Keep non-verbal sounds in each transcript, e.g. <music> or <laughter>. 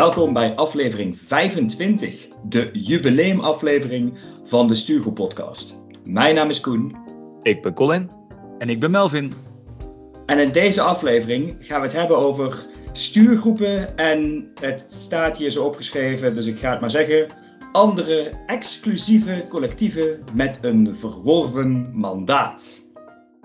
Welkom bij aflevering 25, de jubileumaflevering van de Stuurgroep Podcast. Mijn naam is Koen. Ik ben Colin. En ik ben Melvin. En in deze aflevering gaan we het hebben over stuurgroepen. En het staat hier zo opgeschreven, dus ik ga het maar zeggen. Andere exclusieve collectieven met een verworven mandaat.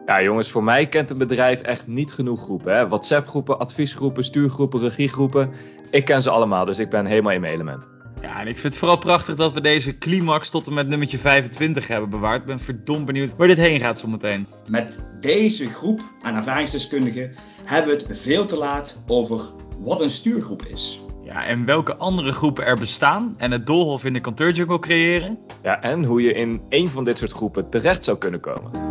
Ja, jongens, voor mij kent een bedrijf echt niet genoeg groepen. WhatsApp-groepen, adviesgroepen, stuurgroepen, regiegroepen. Ik ken ze allemaal, dus ik ben helemaal in mijn element. Ja, en ik vind het vooral prachtig dat we deze climax tot en met nummertje 25 hebben bewaard. Ik ben verdomd benieuwd waar dit heen gaat zometeen. Met deze groep aan ervaringsdeskundigen hebben we het veel te laat over wat een stuurgroep is. Ja, en welke andere groepen er bestaan en het doolhof in de kantoorjungle creëren. Ja, en hoe je in één van dit soort groepen terecht zou kunnen komen.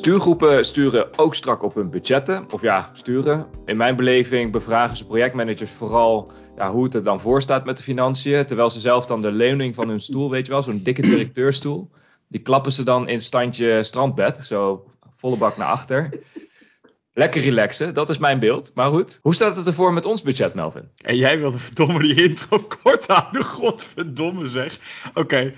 Stuurgroepen sturen ook strak op hun budgetten. Of ja, sturen. In mijn beleving bevragen ze projectmanagers vooral ja, hoe het er dan voor staat met de financiën. Terwijl ze zelf dan de leuning van hun stoel, weet je wel, zo'n dikke directeurstoel. Die klappen ze dan in standje strandbed. Zo volle bak naar achter. Lekker relaxen, dat is mijn beeld. Maar goed, hoe staat het ervoor met ons budget, Melvin? En jij wilde verdomme die intro kort houden. Godverdomme zeg. Oké.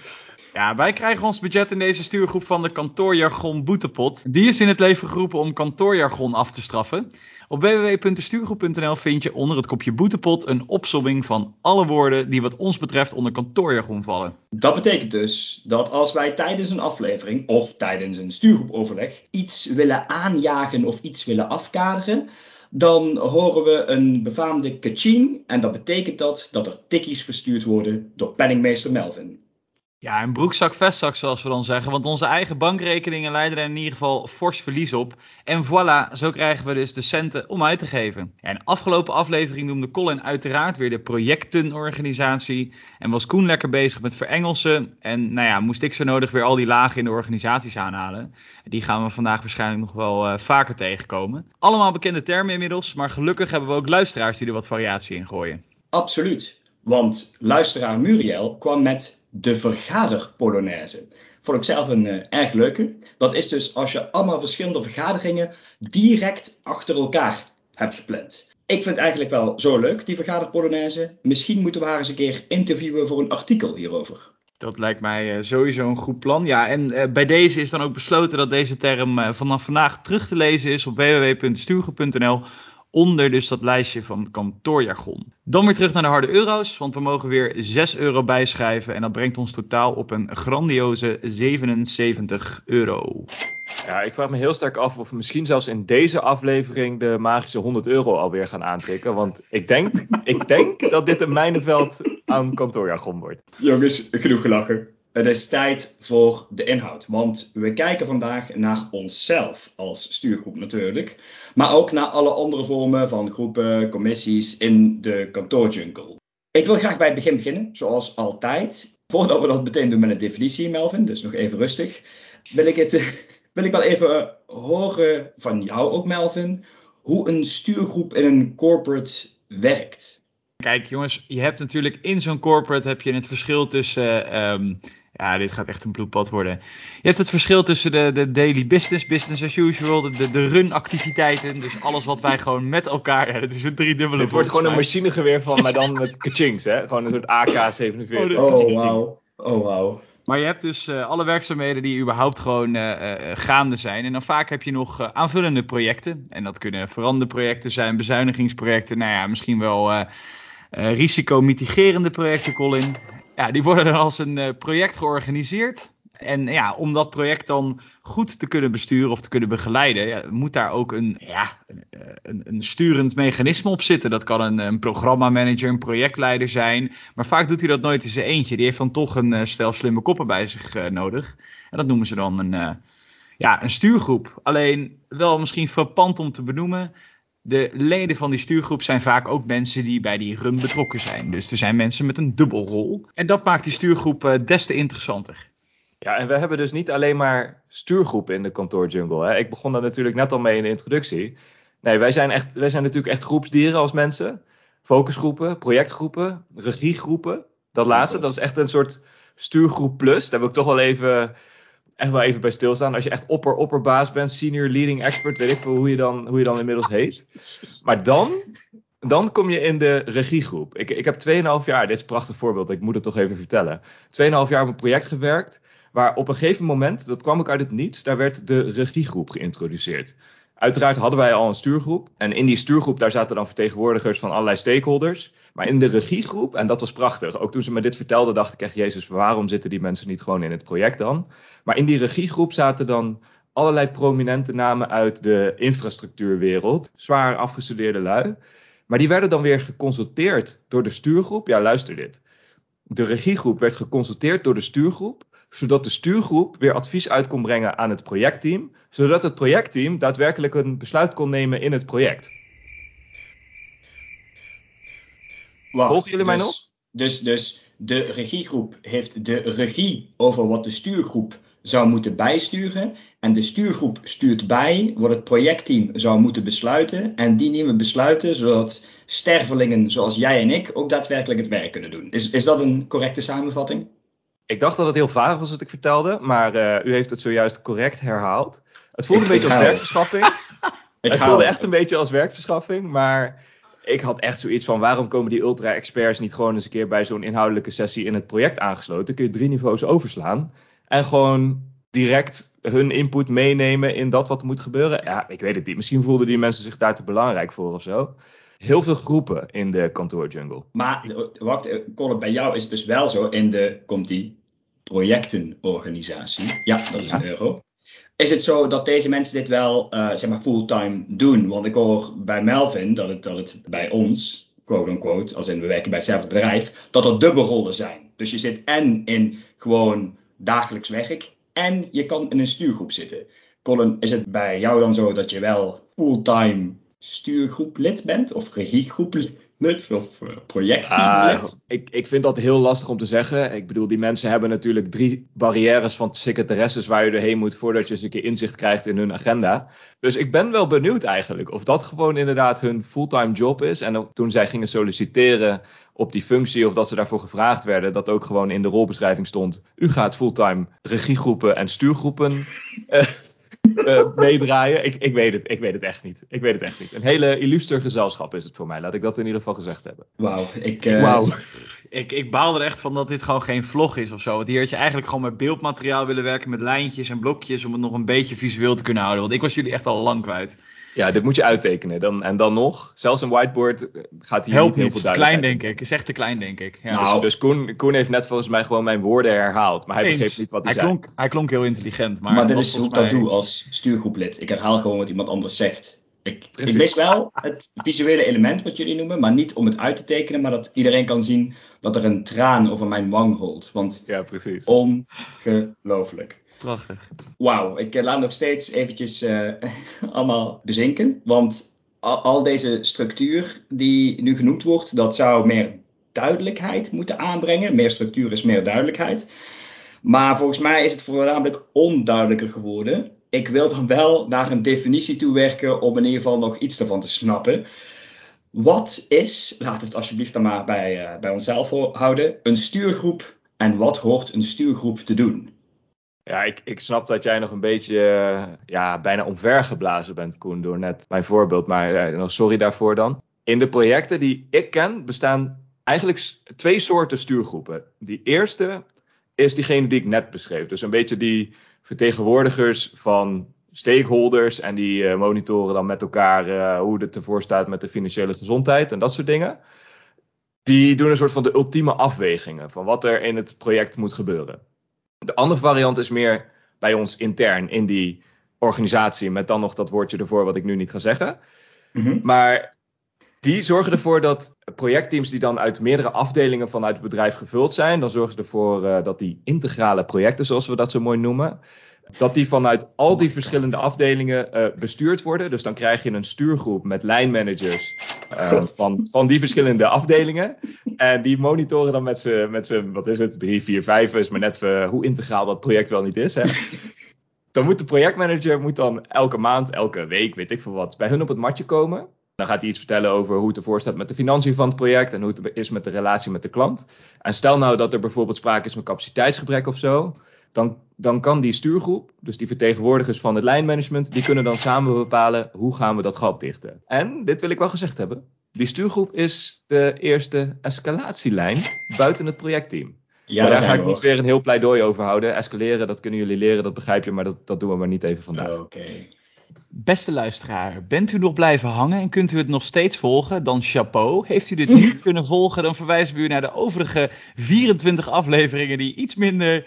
Ja, wij krijgen ons budget in deze stuurgroep van de kantoorjargon Boetepot. Die is in het leven geroepen om kantoorjargon af te straffen. Op www.stuurgroep.nl vind je onder het kopje Boetepot een opsomming van alle woorden die wat ons betreft onder kantoorjargon vallen. Dat betekent dus dat als wij tijdens een aflevering of tijdens een stuurgroepoverleg iets willen aanjagen of iets willen afkaderen, dan horen we een befaamde kaching en dat betekent dat dat er tikkies verstuurd worden door penningmeester Melvin. Ja, een broekzak, vestzak zoals we dan zeggen. Want onze eigen bankrekeningen leiden er in ieder geval fors verlies op. En voilà, zo krijgen we dus de centen om uit te geven. In de afgelopen aflevering noemde Colin uiteraard weer de projectenorganisatie. En was Koen lekker bezig met verengelsen. En nou ja, moest ik zo nodig weer al die lagen in de organisaties aanhalen. Die gaan we vandaag waarschijnlijk nog wel uh, vaker tegenkomen. Allemaal bekende termen inmiddels. Maar gelukkig hebben we ook luisteraars die er wat variatie in gooien. Absoluut. Want luisteraar Muriel kwam met de vergaderpolonaise. Vond ik zelf een uh, erg leuke. Dat is dus als je allemaal verschillende vergaderingen direct achter elkaar hebt gepland. Ik vind eigenlijk wel zo leuk, die vergaderpolonaise. Misschien moeten we haar eens een keer interviewen voor een artikel hierover. Dat lijkt mij uh, sowieso een goed plan. Ja, en uh, bij deze is dan ook besloten dat deze term vanaf vandaag terug te lezen is op www.stuurgroep.nl onder dus dat lijstje van kantoorjargon. Dan weer terug naar de harde euro's, want we mogen weer 6 euro bijschrijven en dat brengt ons totaal op een grandioze 77 euro. Ja, ik vraag me heel sterk af of we misschien zelfs in deze aflevering de magische 100 euro alweer gaan aantikken. Want ik denk, ik denk dat dit een mijnenveld aan kantoorjargon wordt. Jongens, genoeg gelachen. Het is tijd voor de inhoud. Want we kijken vandaag naar onszelf als stuurgroep natuurlijk. Maar ook naar alle andere vormen van groepen, commissies in de kantoorjungle. Ik wil graag bij het begin beginnen, zoals altijd. Voordat we dat meteen doen met een definitie, Melvin, dus nog even rustig. Wil ik, het, <laughs> wil ik wel even horen van jou ook, Melvin, hoe een stuurgroep in een corporate werkt. Kijk jongens, je hebt natuurlijk in zo'n corporate heb je het verschil tussen um, ja, dit gaat echt een bloedpad worden. Je hebt het verschil tussen de, de daily business, business as usual, de, de, run-activiteiten. Dus alles wat wij gewoon met elkaar. Het is een driedubbele. Het wordt gewoon een machinegeweer van, maar dan met <laughs> kachings, hè? Gewoon een soort AK-47. Oh, oh wauw. Oh, wow. Maar je hebt dus uh, alle werkzaamheden die überhaupt gewoon uh, uh, gaande zijn. En dan vaak heb je nog aanvullende projecten. En dat kunnen veranderprojecten zijn, bezuinigingsprojecten. Nou ja, misschien wel risicomitigerende projecten, Colin. Ja, die worden dan als een uh, project georganiseerd. En ja, om dat project dan goed te kunnen besturen of te kunnen begeleiden, ja, moet daar ook een, ja, een, een, sturend mechanisme op zitten. Dat kan een, een programmamanager, een projectleider zijn. Maar vaak doet hij dat nooit in zijn eentje. Die heeft dan toch een uh, stel slimme koppen bij zich nodig. En dat noemen ze dan een, ja, een stuurgroep. Alleen wel misschien frappant om te benoemen. De leden van die stuurgroep zijn vaak ook mensen die bij die run betrokken zijn. Dus er zijn mensen met een dubbelrol. En dat maakt die stuurgroep uh, des te interessanter. Ja, en we hebben dus niet alleen maar stuurgroepen in de kantoorjungle. Hè. Ik begon daar natuurlijk net al mee in de introductie. Nee, wij zijn, echt, wij zijn natuurlijk echt groepsdieren als mensen. Focusgroepen, projectgroepen, regiegroepen. Dat laatste, dat is echt een soort stuurgroep plus. Daar wil ik toch wel even echt wel even bij stilstaan. Als je echt opper opperbaas bent, senior leading expert, weet ik veel hoe je dan, hoe je dan inmiddels heet. Maar dan, dan kom je in de regiegroep. Ik, ik heb 2,5 jaar, dit is een prachtig voorbeeld, ik moet het toch even vertellen. 2,5 jaar op een project gewerkt, waar op een gegeven moment, dat kwam ik uit het niets, daar werd de regiegroep geïntroduceerd. Uiteraard hadden wij al een stuurgroep. En in die stuurgroep daar zaten dan vertegenwoordigers van allerlei stakeholders. Maar in de regiegroep, en dat was prachtig. Ook toen ze me dit vertelden, dacht ik echt, Jezus, waarom zitten die mensen niet gewoon in het project dan? Maar in die regiegroep zaten dan allerlei prominente namen uit de infrastructuurwereld. Zwaar afgestudeerde lui. Maar die werden dan weer geconsulteerd door de stuurgroep. Ja, luister dit. De regiegroep werd geconsulteerd door de stuurgroep zodat de stuurgroep weer advies uit kon brengen aan het projectteam, zodat het projectteam daadwerkelijk een besluit kon nemen in het project. Wacht, Volgen jullie mij dus- nog? Dus, dus de regiegroep heeft de regie over wat de stuurgroep zou moeten bijsturen. En de stuurgroep stuurt bij wat het projectteam zou moeten besluiten. En die nemen besluiten zodat stervelingen zoals jij en ik ook daadwerkelijk het werk kunnen doen. Is, is dat een correcte samenvatting? Ik dacht dat het heel vaag was wat ik vertelde, maar eh, u heeft het zojuist correct herhaald. Het voelde Ik een beetje als werkverschaffing. <laughs> Het voelde echt een beetje als werkverschaffing, maar ik had echt zoiets van waarom komen die ultra-experts niet gewoon eens een keer bij zo'n inhoudelijke sessie in het project aangesloten? Kun je drie niveaus overslaan en gewoon direct hun input meenemen in dat wat moet gebeuren? Ja, ik weet het niet. Misschien voelden die mensen zich daar te belangrijk voor of zo. Heel veel groepen in de kantoorjungle. Maar eh, wacht, eh, Colin, bij jou is het dus wel zo in de, komt die projectenorganisatie. Ja, dat is Ja. een euro. Is het zo dat deze mensen dit wel, eh, zeg maar, fulltime doen? Want ik hoor bij Melvin dat het, dat het bij ons, quote unquote, als in we werken bij hetzelfde bedrijf, dat er dubbelrollen zijn. Dus je zit en in gewoon dagelijks werk en je kan in een stuurgroep zitten. Colin, is het bij jou dan zo dat je wel fulltime stuurgroeplid bent? Of regiegroeplid? Of eh, projectteamlid? Ah, ik, ik vind dat heel lastig om te zeggen. Ik bedoel, die mensen hebben natuurlijk drie barrières van secretaresses waar je doorheen moet voordat je eens een keer inzicht krijgt in hun agenda. Dus ik ben wel benieuwd eigenlijk of dat gewoon inderdaad hun fulltime job is. En toen zij gingen solliciteren op die functie of dat ze daarvoor gevraagd werden, dat ook gewoon in de rolbeschrijving stond. U gaat fulltime regiegroepen en stuurgroepen eh, eh, meedraaien. Ik, ik, weet het, ik weet het echt niet. Ik weet het echt niet. Een hele illuster gezelschap is het voor mij. Laat ik dat in ieder geval gezegd hebben. Wauw, ik... eh, Wauw. Ik, ik baal er echt van dat dit gewoon geen vlog is of zo. Want hier had je eigenlijk gewoon met beeldmateriaal willen werken met lijntjes en blokjes om het nog een beetje visueel te kunnen houden. Want ik was jullie echt al lang kwijt. Ja, dit moet je uittekenen. Dan, en dan nog, zelfs een whiteboard eh, gaat hier Helpt niet heel veel Het is klein denk ik. Is echt te klein denk ik. Ja. Nou, Dus, dus Koen, Koen heeft net volgens mij gewoon mijn woorden herhaald. Maar hij Eens. begreep niet wat hij, hij, zei. klonk, hij klonk heel intelligent. Maar, Maar, dit is hoe ik dat mij- doe als stuurgroeplid. Ik herhaal gewoon wat iemand anders zegt. Ik, Precies. ik mis wel het visuele element wat jullie noemen, maar niet om het uit te tekenen, maar dat iedereen kan zien dat er een traan over mijn wang rolt. Want Ja, precies. ongelooflijk. Prachtig. Wauw, ik eh, laat nog steeds eventjes eh, <laughs> allemaal bezinken. Want al, deze structuur die nu genoemd wordt, dat zou meer duidelijkheid moeten aanbrengen. Meer structuur is meer duidelijkheid. Maar volgens mij is het voornamelijk onduidelijker geworden. Ik wil dan wel naar een definitie toe werken om in ieder geval nog iets ervan te snappen. Wat is, laten we het alsjeblieft dan maar bij, eh, bij onszelf ho- houden, een stuurgroep en wat hoort een stuurgroep te doen? Ja, ik, ik snap dat jij nog een beetje eh, ja, bijna omvergeblazen bent, Koen, door net mijn voorbeeld. Maar eh, sorry daarvoor dan. In de projecten die ik ken bestaan eigenlijk twee soorten stuurgroepen. Die eerste is diegene die ik net beschreef. Dus een beetje die vertegenwoordigers van stakeholders en die eh, monitoren dan met elkaar hoe het ervoor staat met de financiële gezondheid en dat soort dingen. Die doen een soort van de ultieme afwegingen van wat er in het project moet gebeuren. De andere variant is meer bij ons intern in die organisatie, met dan nog dat woordje ervoor wat ik nu niet ga zeggen. Mhm. Maar die zorgen ervoor dat projectteams die dan uit meerdere afdelingen vanuit het bedrijf gevuld zijn, dan zorgen ze ervoor eh, dat die integrale projecten, zoals we dat zo mooi noemen, dat die vanuit al die verschillende afdelingen eh, bestuurd worden. Dus dan krijg je een stuurgroep met lijnmanagers eh, van, van die verschillende afdelingen. En die monitoren dan met z'n, met z'n, wat is het, drie, vier, vijf, is maar net eh, hoe integraal dat project wel niet is. Hè? <laughs> Dan moet de projectmanager moet dan elke maand, elke week, weet ik veel wat, bij hun op het matje komen. Dan gaat hij iets vertellen over hoe het ervoor staat met de financiën van het project en hoe het is met de relatie met de klant. En stel nou dat er bijvoorbeeld sprake is van capaciteitsgebrek of zo. Dan, dan kan die stuurgroep, dus die vertegenwoordigers van het lijnmanagement, die kunnen dan samen bepalen hoe gaan we dat gat dichten. En, dit wil ik wel gezegd hebben, die stuurgroep is de eerste escalatielijn buiten het projectteam. Ja, daar ga ik niet weer een heel pleidooi over houden. Escaleren, dat kunnen jullie leren, dat begrijp je, maar dat, dat doen we maar niet even vandaag. Oké. Beste luisteraar, bent u nog blijven hangen en kunt u het nog steeds volgen? Dan chapeau. Heeft u dit niet <laughs> kunnen volgen, dan verwijzen we u naar de overige 24 afleveringen die iets minder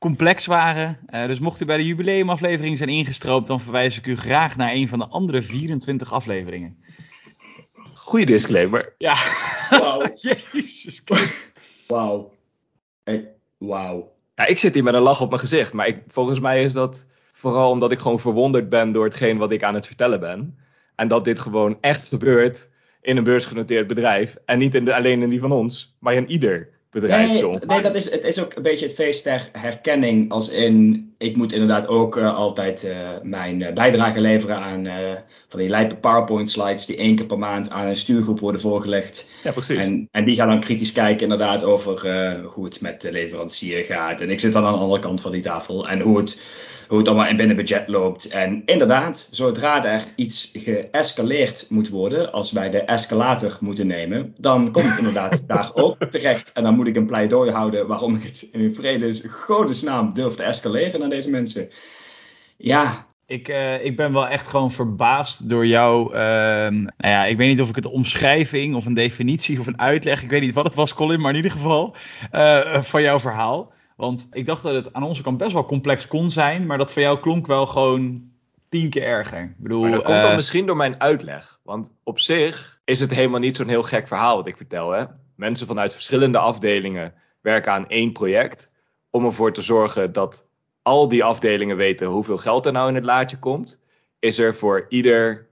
complex waren. Uh, dus mocht u bij de jubileumaflevering zijn ingestroomd, dan verwijs ik u graag naar een van de andere 24 afleveringen. Goeie disclaimer. Ja. Wauw. <laughs> Jezus Wauw. Wauw. Ja, ik zit hier met een lach op mijn gezicht, maar ik, volgens mij is dat vooral omdat ik gewoon verwonderd ben door hetgeen wat ik aan het vertellen ben. En dat dit gewoon echt gebeurt in een beursgenoteerd bedrijf. En niet in de, alleen in die van ons, maar in ieder bedrijf. Nee, nee dat is, het is ook een beetje het feest ter herkenning. Als in, ik moet inderdaad ook uh, altijd uh, mijn uh, bijdrage leveren aan van die lijpe PowerPoint slides die één keer per maand aan een stuurgroep worden voorgelegd. Ja, precies. En, en die gaan dan kritisch kijken inderdaad over hoe het met de leverancier gaat. En ik zit dan aan de andere kant van die tafel. En hoe het hoe het allemaal in binnen budget loopt. En inderdaad, zodra er iets geëscaleerd moet worden, als wij de escalator moeten nemen, dan kom ik inderdaad <laughs> daar ook terecht. En dan moet ik een pleidooi houden waarom ik het in vredes godesnaam durf te escaleren naar deze mensen. Ja, ik, uh, ik, ben wel echt gewoon verbaasd door jouw. Uh, nou ja, ik weet niet of ik het omschrijving of een definitie of een uitleg. Ik weet niet wat het was, Colin, maar in ieder geval. Uh, van jouw verhaal. Want ik dacht dat het aan onze kant best wel complex kon zijn, maar dat voor jou klonk wel gewoon tien keer erger. Ik bedoel, maar dat komt dan uh, misschien door mijn uitleg. Want op zich is het helemaal niet zo'n heel gek verhaal wat ik vertel. Hè? Mensen vanuit verschillende afdelingen werken aan één project. Om ervoor te zorgen dat al die afdelingen weten hoeveel geld er nou in het laadje komt. Is er voor ieder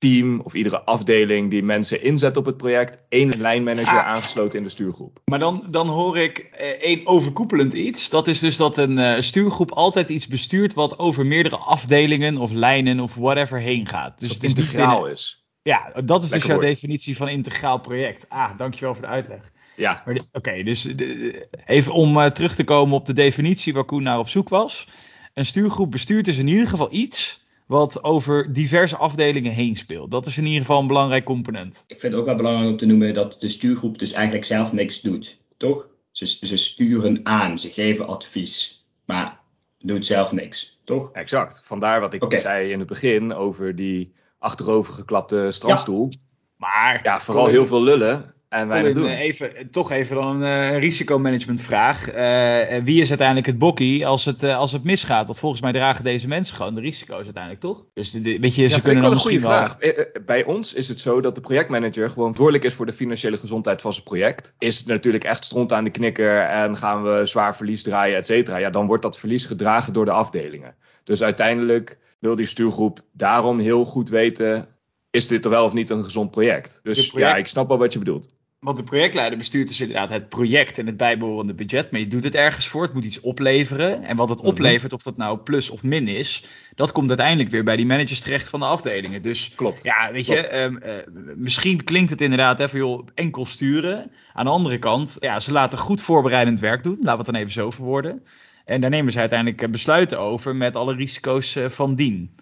team of iedere afdeling die mensen inzet op het project, één lijnmanager ah. aangesloten in de stuurgroep. Maar dan, dan hoor ik eh, één overkoepelend iets. Dat is dus dat een uh, stuurgroep altijd iets bestuurt wat over meerdere afdelingen of lijnen of whatever heen gaat. Dus het integraal is. Ja, dat is dus jouw definitie van integraal project. Ah, dankjewel voor de uitleg. Ja. Oké, dus de, even om uh, terug te komen op de definitie waar Koen naar op zoek was. Een stuurgroep bestuurt dus in ieder geval iets wat over diverse afdelingen heen speelt. Dat is in ieder geval een belangrijk component. Ik vind het ook wel belangrijk om te noemen dat de stuurgroep dus eigenlijk zelf niks doet. Toch? Ze, ze sturen aan, ze geven advies, maar doet zelf niks. Toch? Exact. Vandaar wat ik okay. zei in het begin over die achterovergeklapte strandstoel. Ja. Maar ja, vooral heel veel lullen. En doen. Eh, even, toch even dan een uh, risicomanagement-vraag. Uh, wie is uiteindelijk het bokkie als het, uh, als het misgaat? Want volgens mij dragen deze mensen gewoon de risico's uiteindelijk, toch? Dus de, weet je, ja, ze kunnen dan een misschien goede vraag. Bij ons is het zo dat de projectmanager gewoon verantwoordelijk is voor de financiële gezondheid van zijn project. Is het natuurlijk echt stront aan de knikker en gaan we zwaar verlies draaien, et cetera. Ja, dan wordt dat verlies gedragen door de afdelingen. Dus uiteindelijk wil die stuurgroep daarom heel goed weten is dit er wel of niet een gezond project? Dus project... ja, ik snap wel wat je bedoelt. Want de projectleider bestuurt dus inderdaad het project en het bijbehorende budget. Maar je doet het ergens voor, het moet iets opleveren. En wat het mhm. oplevert, of dat nou plus of min is, dat komt uiteindelijk weer bij die managers terecht van de afdelingen. Dus klopt. Ja, weet je, um, uh, misschien klinkt het inderdaad even joh, enkel sturen. Aan de andere kant, ja, ze laten goed voorbereidend werk doen. Laten we het dan even zo verwoorden. En daar nemen ze uiteindelijk eh, besluiten over met alle risico's uh, van dien.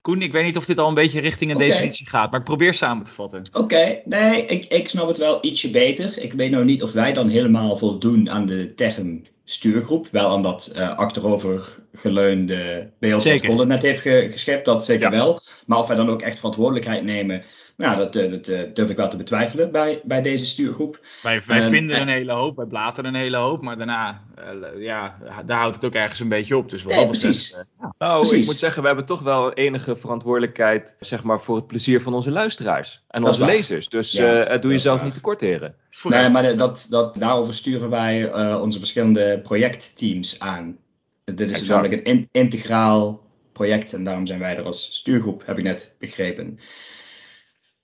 Koen, ik weet niet of dit al een beetje richting een okay. definitie gaat, maar ik probeer samen te vatten. Oké, okay. nee, ik, ik snap het wel ietsje beter. Ik weet nou niet of wij dan helemaal voldoen aan de term stuurgroep. Wel aan dat uh, achterovergeleunde beeld wat Colin net heeft ge geschept, dat zeker ja. wel. Maar of wij dan ook echt verantwoordelijkheid nemen nou, dat, eh, dat, dat, durf ik wel te betwijfelen bij, bij deze stuurgroep. Wij, wij um, vinden een hele hoop, wij blaten een hele hoop, maar daarna, uh, ja, daar houdt het ook ergens een beetje op. Dus wat nee, precies. Uh, nou, precies. ik moet zeggen, we hebben toch wel enige verantwoordelijkheid, zeg maar, voor het plezier van onze luisteraars en onze lezers. Dus ja, doe jezelf niet tekort, heren. Nee, maar dat, dat, daarover sturen wij onze verschillende projectteams aan. Dit is namelijk een in, integraal project en daarom zijn wij er als stuurgroep, heb ik net begrepen.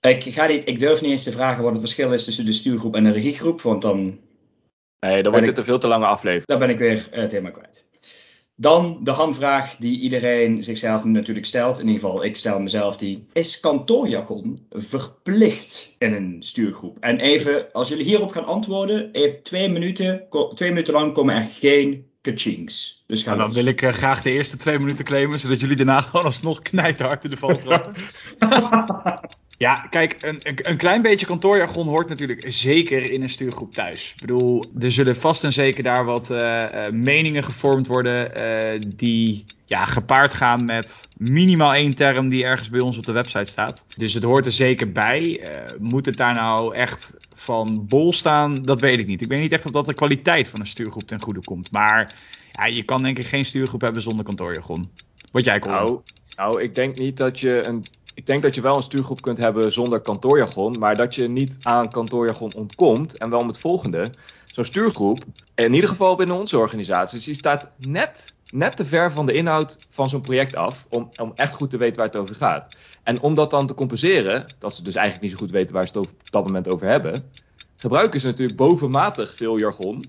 Ik, ga niet, ik durf niet eens te vragen wat het verschil is tussen de stuurgroep en de regiegroep, want dan. Nee, dan wordt het een veel te lange aflevering. Dan ben ik weer het thema kwijt. Dan de hamvraag die iedereen zichzelf natuurlijk stelt. In ieder geval, ik stel mezelf die. Is kantoorjargon verplicht in een stuurgroep? En even, als jullie hierop gaan antwoorden, even twee minuten, twee minuten lang komen er geen kachings. Dus Nou, dan los. wil ik eh, graag de eerste twee minuten claimen, zodat jullie daarna gewoon <laughs> alsnog knijterhard in de val trappen. <laughs> Ja, kijk, een, een, klein beetje kantoorjargon hoort natuurlijk zeker in een stuurgroep thuis. Ik bedoel, er zullen vast en zeker daar wat eh, eh, meningen gevormd worden eh, die ja, gepaard gaan met minimaal één term die ergens bij ons op de website staat. Dus het hoort er zeker bij. Moet het daar nou echt van bol staan? Dat weet ik niet. Ik weet niet echt of dat de kwaliteit van een stuurgroep ten goede komt. Maar ja, je kan denk ik geen stuurgroep hebben zonder kantoorjargon. Wat jij kon. Nou, nou, ik denk niet dat je een. Ik denk dat je wel een stuurgroep kunt hebben zonder kantoorjargon, maar dat je niet aan kantoorjargon ontkomt. En wel met volgende. Zo'n stuurgroep, in ieder geval binnen onze organisatie, die staat net, net te ver van de inhoud van zo'n project af om, om echt goed te weten waar het over gaat. En om dat dan te compenseren, dat ze dus eigenlijk niet zo goed weten waar ze het op dat moment over hebben, gebruiken ze natuurlijk bovenmatig veel jargon.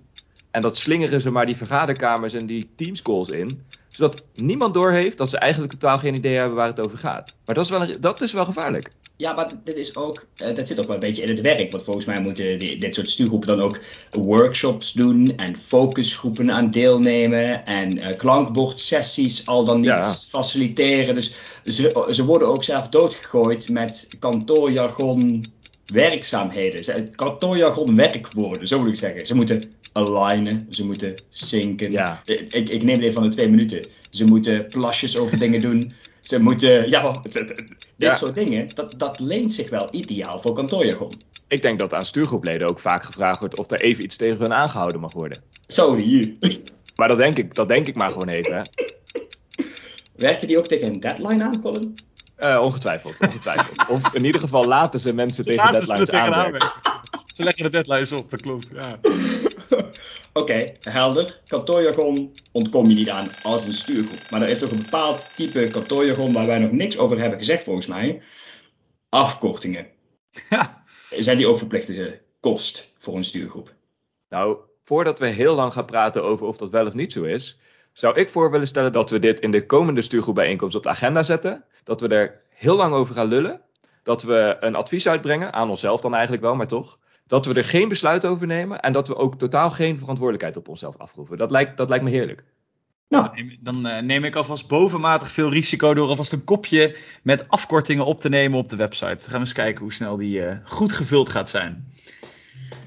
En dat slingeren ze maar die vergaderkamers en die teamscalls in zodat niemand doorheeft dat ze eigenlijk totaal geen idee hebben waar het over gaat. Maar dat is wel, een- dat is wel gevaarlijk. Ja, maar dit is ook, eh, dat zit ook wel een beetje in het werk. Want volgens mij moeten die- dit soort stuurgroepen dan ook workshops doen en focusgroepen aan deelnemen en eh, klankbordsessies al dan niet Ja. faciliteren. Dus ze, ze worden ook zelf doodgegooid met kantoorjargon werkzaamheden. Kantoorjargon werkwoorden, zo moet ik zeggen. Ze moeten alignen, ze moeten synken. Ja. Ik, ik neem het even van de twee minuten. Ze moeten plasjes over <laughs> dingen doen. Ze moeten, ja, dit Ja. soort dingen, dat, dat leent zich wel ideaal voor kantoorjargon. Ik denk dat aan stuurgroepleden ook vaak gevraagd wordt of er even iets tegen hun aangehouden mag worden. Zo, hier. <laughs> Maar dat denk ik, dat denk ik maar gewoon even. Hè. Werken die ook tegen een deadline aan, Colin? Eh, ongetwijfeld, ongetwijfeld. Of in ieder geval laten ze mensen tegen ze deadlines werken. Ze leggen de deadlines op, dat klopt. Ja. <laughs> Oké, helder. Kantoorjargon ontkom je niet aan als een stuurgroep. Maar er is ook een bepaald type kantoorjargon waar wij nog niks over hebben gezegd, volgens mij. Afkortingen. Ja. Zijn die ook verplichte kost voor een stuurgroep? Nou, voordat we heel lang gaan praten over of dat wel of niet zo is, zou ik voor willen stellen dat we dit in de komende stuurgroepbijeenkomst op de agenda zetten. Dat we er heel lang over gaan lullen. Dat we een advies uitbrengen, aan onszelf dan eigenlijk wel, maar toch. Dat we er geen besluit over nemen en dat we ook totaal geen verantwoordelijkheid op onszelf afroepen. Dat lijkt, dat lijkt me heerlijk. Nou, Dan eh, neem ik alvast bovenmatig veel risico door alvast een kopje met afkortingen op te nemen op de website. Dan gaan we eens kijken hoe snel die eh, goed gevuld gaat zijn.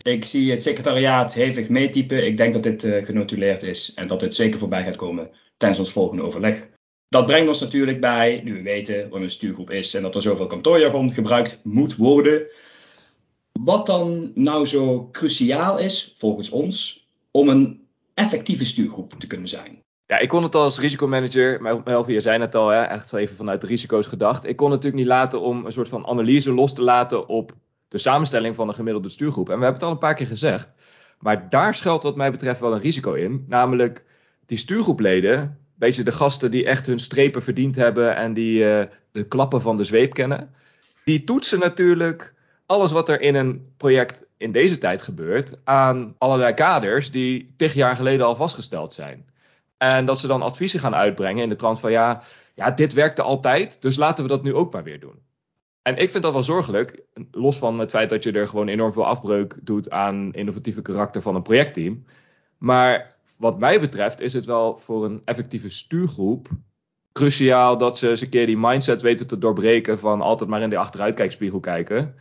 ik zie het secretariaat hevig meetypen. Ik denk dat dit eh, genotuleerd is en dat dit zeker voorbij gaat komen tijdens ons volgende overleg. Dat brengt ons natuurlijk bij, nu we weten wat een stuurgroep is en dat er zoveel kantoorjargon gebruikt moet worden. Wat dan nou zo cruciaal is, volgens ons, om een effectieve stuurgroep te kunnen zijn. Ja, ik kon het als risicomanager, Mel- Melvin, je zei het al, hè, echt even vanuit de risico's gedacht. Ik kon natuurlijk niet laten om een soort van analyse los te laten op de samenstelling van een gemiddelde stuurgroep. En we hebben het al een paar keer gezegd. Maar daar schuilt wat mij betreft wel een risico in. Namelijk die stuurgroepleden, een beetje de gasten die echt hun strepen verdiend hebben en die eh, de klappen van de zweep kennen. Die toetsen natuurlijk alles wat er in een project in deze tijd gebeurt aan allerlei kaders die tig jaar geleden al vastgesteld zijn. En dat ze dan adviezen gaan uitbrengen in de trant van ja, ja, dit werkte altijd, dus laten we dat nu ook maar weer doen. En ik vind dat wel zorgelijk, los van het feit dat je er gewoon enorm veel afbreuk doet aan innovatieve karakter van een projectteam. Maar wat mij betreft is het wel voor een effectieve stuurgroep cruciaal dat ze eens een keer die mindset weten te doorbreken van altijd maar in de achteruitkijkspiegel kijken.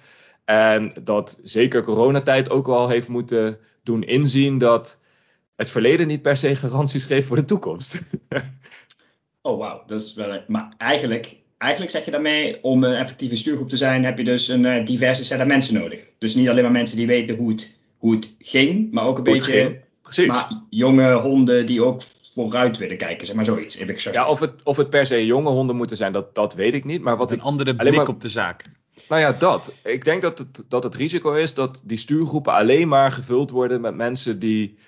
En dat zeker coronatijd ook wel heeft moeten doen inzien dat het verleden niet per se garanties geeft voor de toekomst. <laughs> Oh wauw, dat is wel. Maar eigenlijk, eigenlijk zeg je daarmee, om een effectieve stuurgroep te zijn, heb je dus een eh, diverse set aan mensen nodig. Dus niet alleen maar mensen die weten hoe het, hoe het ging, maar ook een beetje. Precies. Maar jonge honden die ook vooruit willen kijken, zeg maar zoiets. Ja, of het, of het per se jonge honden moeten zijn, dat, dat weet ik niet. Maar wat ik een andere blik maar- op de zaak. Nou ja, dat. Ik denk dat het, dat het risico is dat die stuurgroepen alleen maar gevuld worden met mensen die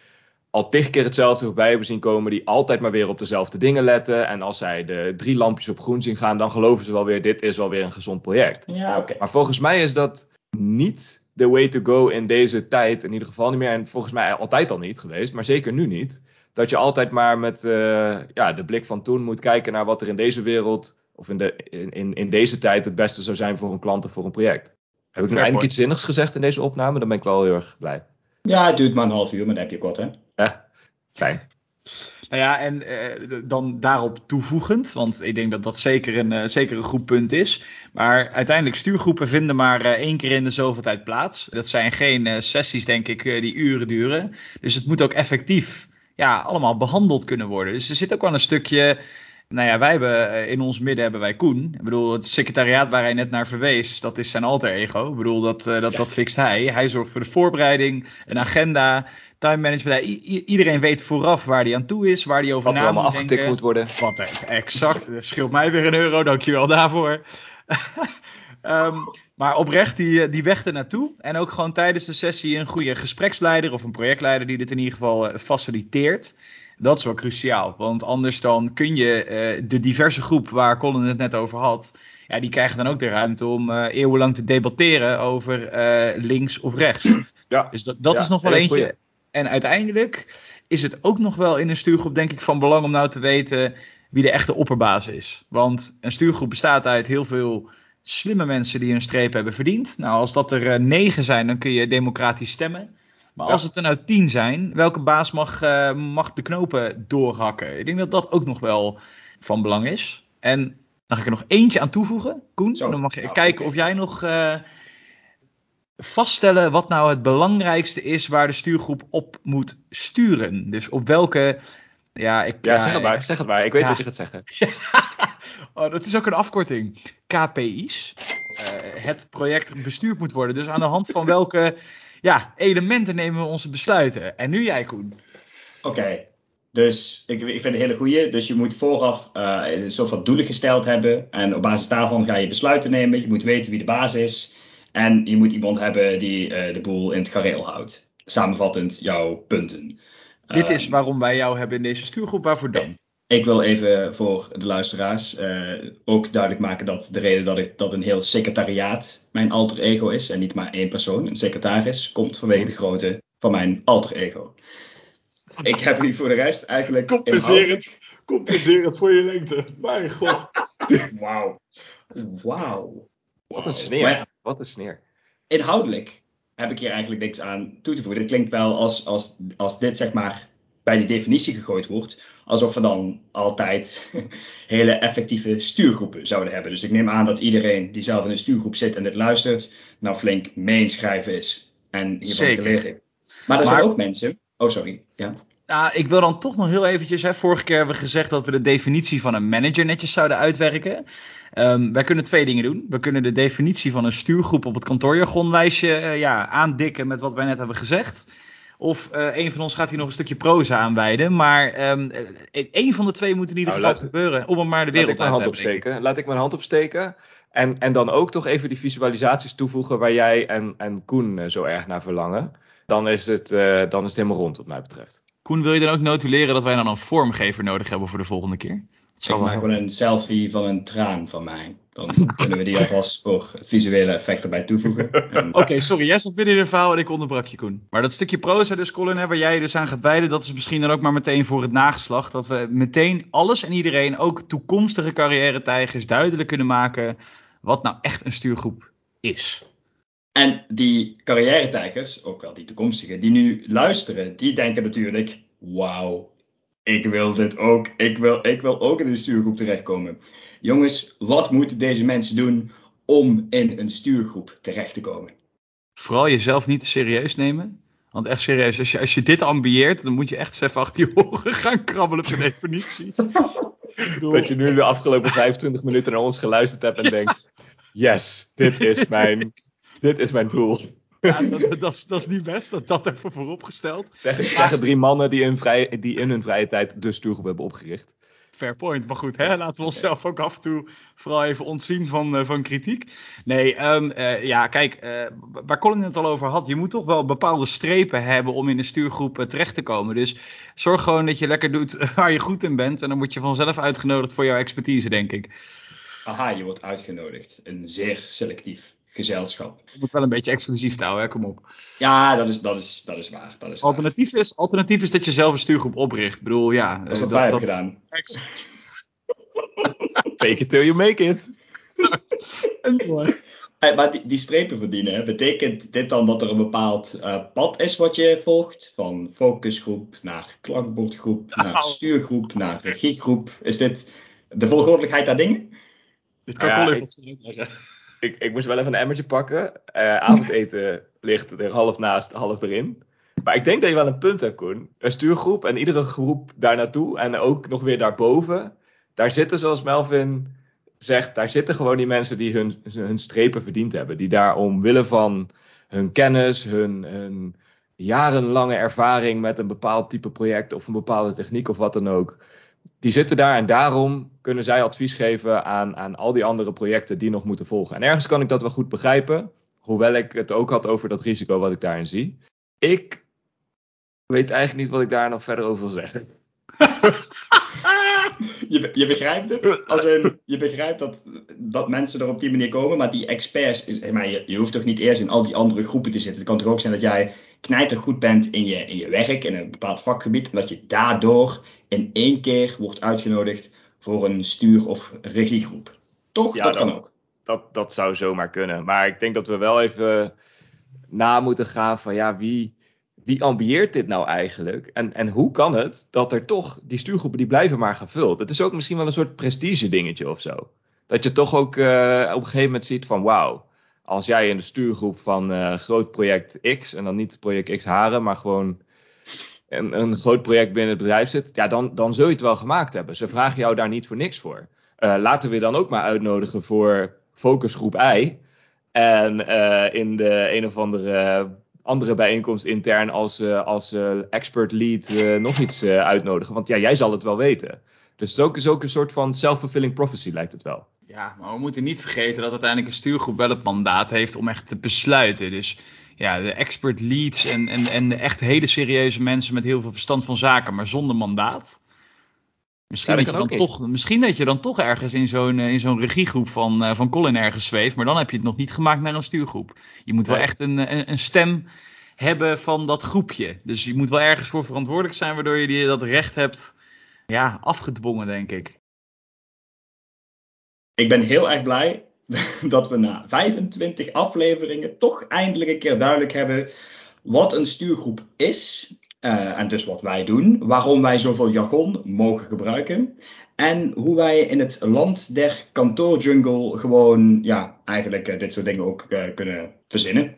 al tig keer hetzelfde voorbij hebben zien komen, die altijd maar weer op dezelfde dingen letten. En als zij de drie lampjes op groen zien gaan, dan geloven ze wel weer, dit is wel weer een gezond project. Ja, oké. Maar volgens mij is dat niet de way to go in deze tijd. In ieder geval niet meer. En volgens mij altijd al niet geweest, maar zeker nu niet. Dat je altijd maar met eh, ja, de blik van toen moet kijken naar wat er in deze wereld of in, de, in, in, in deze tijd het beste zou zijn voor een klant of voor een project. Heb ik nu eindelijk iets zinnigs gezegd in deze opname? Dan ben ik wel heel erg blij. Ja, het duurt maar een half uur, maar dan heb je wat, hè? Ja, fijn. Nou ja, en uh, dan daarop toevoegend, want ik denk dat dat zeker een, uh, zeker een goed punt is. Maar uiteindelijk, stuurgroepen vinden maar uh, één keer in de zoveel tijd plaats. Dat zijn geen sessies, denk ik, die uren duren. Dus het moet ook effectief ja, allemaal behandeld kunnen worden. Dus er zit ook wel een stukje nou ja, wij hebben in ons midden hebben wij Koen. Ik bedoel, het secretariaat waar hij net naar verwees, dat is zijn alter ego. Ik bedoel, dat, uh, dat, dat fixt hij. Hij zorgt voor de voorbereiding, een agenda, time management. iedereen weet vooraf waar hij aan toe is, waar hij over Wat na er allemaal moet afgetikt moet worden. Wat exact. Dat scheelt mij weer een euro, dankjewel daarvoor. um, <laughs> maar oprecht, die, die weg er naartoe. En ook gewoon tijdens de sessie een goede gespreksleider of een projectleider die dit in ieder geval faciliteert. Dat is wel cruciaal. Want anders dan kun je uh, de diverse groep waar Colin het net over had. Ja, die krijgen dan ook de ruimte om uh, eeuwenlang te debatteren over uh, links of rechts. <clears throat> Ja. Dus dat, dat Ja, is nog wel eentje. goeie. En uiteindelijk is het ook nog wel in een stuurgroep, denk ik, van belang om nou te weten wie de echte opperbaas is. Want een stuurgroep bestaat uit heel veel slimme mensen die een streep hebben verdiend. Nou, als dat er negen zijn, dan kun je democratisch stemmen. Maar Ja. als het er nou tien zijn, welke baas mag, uh, mag de knopen doorhakken? Ik denk dat dat ook nog wel van belang is. En dan ga ik er nog eentje aan toevoegen, Koen. Zo, dan mag je nou, kijken of jij nog uh, vaststellen wat nou het belangrijkste is waar de stuurgroep op moet sturen. Dus op welke. Ja, ik, Ja, zeg het maar. Zeg het maar. Ik weet wat je gaat zeggen. <laughs> Oh, dat is ook een afkorting. KPI's. Eh, het project bestuurd moet worden. Dus aan de hand van welke ja, elementen nemen we onze besluiten? En nu jij, Koen. Oké, dus ik, ik vind het een hele goeie. Dus je moet vooraf eh, een soort van doelen gesteld hebben. En op basis daarvan ga je besluiten nemen. Je moet weten wie de baas is. En je moet iemand hebben die eh, de boel in het gareel houdt. Samenvattend jouw punten. Dit Ehm, is waarom wij jou hebben in deze stuurgroep. Waarvoor dan? Ik wil even voor de luisteraars eh, ook duidelijk maken dat de reden dat, ik, dat een heel secretariaat mijn alter ego is en niet maar één persoon, een secretaris, komt vanwege de grootte van mijn alter ego. Ik heb nu voor de rest eigenlijk. inhoudelijk- compenserend voor je lengte. Mijn god. Wauw. Wauw. Wat een sneer. Maar Wat een sneer. inhoudelijk heb ik hier eigenlijk niks aan toe te voegen. Het klinkt wel als, als, als dit zeg maar bij die definitie gegooid wordt, alsof we dan altijd hele effectieve stuurgroepen zouden hebben. Dus ik neem aan dat iedereen die zelf in een stuurgroep zit en dit luistert, nou flink meeschrijven is. En hiervan geleerd heeft. Maar er Maar- zijn ook mensen. Oh, sorry. Ja. Nou, ik wil dan toch nog heel eventjes. Hè, vorige keer hebben we gezegd dat we de definitie van een manager netjes zouden uitwerken. Ehm, wij kunnen twee dingen doen. We kunnen de definitie van een stuurgroep op het kantoorjargonlijstje eh, ja, aandikken met wat wij net hebben gezegd. Of eh, een van ons gaat hier nog een stukje proza aanwijden. Maar ehm, eh, één van de twee moet in ieder Nou, geval laat- gebeuren om hem maar de Laat wereld ik mijn hand opsteken. Laat ik mijn hand opsteken. En, en dan ook toch even die visualisaties toevoegen waar jij en, en Koen eh, zo erg naar verlangen. Dan is, het, eh, dan is het helemaal rond wat mij betreft. Koen, wil je dan ook notuleren dat wij dan een vormgever nodig hebben voor de volgende keer? Dat Ik maak wel een selfie van een traan van mij. Dan kunnen we die alvast voor het visuele effect erbij toevoegen. En- Oké, sorry, jij zat binnen in een verhaal en ik onderbrak je, Koen. Maar dat stukje proza dus, Colin, hè, waar jij je dus aan gaat wijden, dat is misschien dan ook maar meteen voor het nageslacht. Dat we meteen alles en iedereen, ook toekomstige carrière-tijgers, duidelijk kunnen maken wat nou echt een stuurgroep is. En die carrière-tijgers, ook wel die toekomstige, die nu luisteren, die denken natuurlijk: wauw, ik wil dit ook. Ik wil, ik wil ook in een stuurgroep terechtkomen. Jongens, wat moeten deze mensen doen om in een stuurgroep terecht te komen? Vooral jezelf niet te serieus nemen. Want echt serieus, als je, als je dit ambieert, dan moet je echt eens even achter je oren gaan krabbelen per definitie. <laughs> Ik bedoel, Dat je nu de afgelopen 25 minuten naar ons geluisterd hebt en denkt: Yes, dit is <laughs> mijn, dit is mijn doel. Ja, dat, dat, is, dat is niet best, dat dat even vooropgesteld. Zeggen, zeggen drie mannen die in, vrij, die in hun vrije tijd de stuurgroep hebben opgericht. Fair point. Maar goed, hè, laten we onszelf ook af en toe vooral even ontzien van, eh, van kritiek. Nee, ehm, eh, ja, kijk, eh, waar Colin het al over had, je moet toch wel bepaalde strepen hebben om in de stuurgroep terecht te komen. Dus zorg gewoon dat je lekker doet <laughs> waar je goed in bent. En dan word je vanzelf uitgenodigd voor jouw expertise, denk ik. Aha, je wordt uitgenodigd. Een zeer selectief gezelschap. Je moet wel een beetje exclusief houden, hè? kom op. Ja, dat is, dat is, dat is waar. Dat is waar. Alternatief is, alternatief is dat je zelf een stuurgroep opricht. Ik bedoel, ja. Dat is eh, wat wij hebben gedaan. <laughs> Fake it till you make it. Anyway. maar die, die, strepen verdienen, betekent dit dan dat er een bepaald uh, pad is wat je volgt? Van focusgroep naar klankbordgroep, naar nou. stuurgroep, naar regiegroep. Is dit de volgordelijkheid daar dingen? Dit kan ja, ik, zeggen. Ik, ik moest wel even een emmertje pakken. Uh, avondeten <laughs> ligt er half naast, half erin. Maar ik denk dat je wel een punt hebt, Koen. Een stuurgroep en iedere groep daar naartoe en ook nog weer daarboven. Daar zitten, zoals Melvin zegt, daar zitten gewoon die mensen die hun, hun strepen verdiend hebben. Die daar omwille van hun kennis, hun, hun jarenlange ervaring met een bepaald type project of een bepaalde techniek of wat dan ook. Die zitten daar en daarom kunnen zij advies geven aan, aan al die andere projecten die nog moeten volgen. En ergens kan ik dat wel goed begrijpen, hoewel ik het ook had over dat risico wat ik daarin zie. Ik weet eigenlijk niet wat ik daar nog verder over wil zeggen. <laughs> je, je begrijpt het? Als een, je begrijpt dat, dat mensen er op die manier komen, maar die experts, is, maar je, hoeft toch niet eerst in al die andere groepen te zitten. Het kan toch ook zijn dat jij goed bent in je, in je werk, in een bepaald vakgebied, en dat je daardoor in één keer wordt uitgenodigd voor een stuur- of regiegroep. Toch? Ja, dat kan ook. Dat, dat zou zomaar kunnen. Maar ik denk dat we wel even na moeten gaan van ja, wie wie ambieert dit nou eigenlijk? En, en hoe kan het dat er toch die stuurgroepen die blijven maar gevuld? Het is ook misschien wel een soort prestige dingetje of zo. Dat je toch ook uh, op een gegeven moment ziet van wauw, als jij in de stuurgroep van uh, groot project X, en dan niet project X Haren, maar gewoon een, een groot project binnen het bedrijf zit, ja, dan, dan zul je het wel gemaakt hebben. Ze vragen jou daar niet voor niks voor. Uh, laten we je dan ook maar uitnodigen voor focusgroep I. En in de een of andere andere bijeenkomst intern als, uh, als expert lead nog iets uitnodigen. Want ja, jij zal het wel weten. Dus het is ook, is ook een soort van self-fulfilling prophecy, lijkt het wel. Ja, maar we moeten niet vergeten dat uiteindelijk een stuurgroep wel het mandaat heeft om echt te besluiten. Dus ja, de expert leads en, en, en de echt hele serieuze mensen met heel veel verstand van zaken, maar zonder mandaat. Misschien, dat, je dan toch, misschien dat je dan toch ergens in zo'n in zo'n regiegroep van, van Colin ergens zweeft, maar dan heb je het nog niet gemaakt naar een stuurgroep. Je moet wel echt een, een, een, stem hebben van dat groepje. Dus je moet wel ergens voor verantwoordelijk zijn, waardoor je die, dat recht hebt ja, afgedwongen, denk ik. Ik ben heel erg blij <laughs> dat we na 25 afleveringen toch eindelijk een keer duidelijk hebben wat een stuurgroep is. Uh, en dus wat wij doen, waarom wij zoveel jargon mogen gebruiken. En hoe wij in het land der kantoorjungle gewoon, ja, eigenlijk uh, dit soort dingen ook uh, kunnen verzinnen.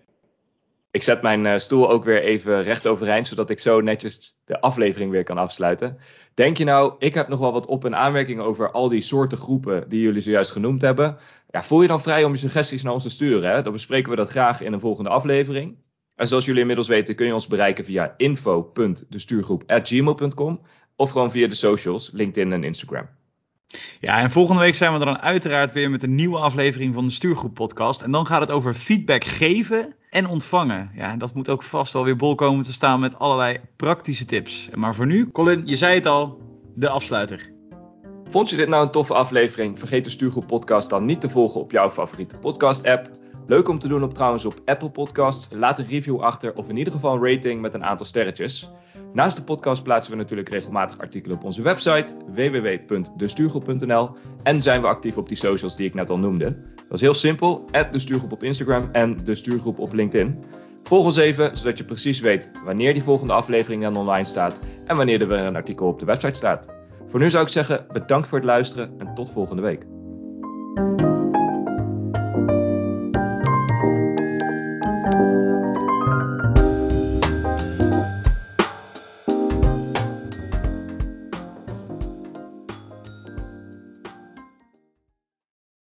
Ik zet mijn stoel ook weer even recht overeind, zodat ik zo netjes de aflevering weer kan afsluiten. Denk je nou, ik heb nog wel wat op- en aanmerkingen over al die soorten groepen die jullie zojuist genoemd hebben? Ja, voel je dan vrij om je suggesties naar ons te sturen. Hè? Dan bespreken we dat graag in een volgende aflevering. En zoals jullie inmiddels weten kun je ons bereiken via info.destuurgroep.gmail.com of gewoon via de socials, LinkedIn en Instagram. Ja, en volgende week zijn we dan uiteraard weer met een nieuwe aflevering van de Stuurgroep podcast. En dan gaat het over feedback geven en ontvangen. Ja, dat moet ook vast wel weer bol komen te staan met allerlei praktische tips. Maar voor nu, Colin, je zei het al, de afsluiter. Vond je dit nou een toffe aflevering? Vergeet de Stuurgroep podcast dan niet te volgen op jouw favoriete podcast app. Leuk om te doen op trouwens op Apple Podcasts. Laat een review achter of in ieder geval een rating met een aantal sterretjes. Naast de podcast plaatsen we natuurlijk regelmatig artikelen op onze website www.destuurgroep.nl en zijn we actief op die socials die ik net al noemde. Dat is heel simpel, add de stuurgroep op Instagram en de stuurgroep op LinkedIn. Volg ons even, zodat je precies weet wanneer die volgende aflevering dan online staat en wanneer er weer een artikel op de website staat. Voor nu zou ik zeggen, bedankt voor het luisteren en tot volgende week.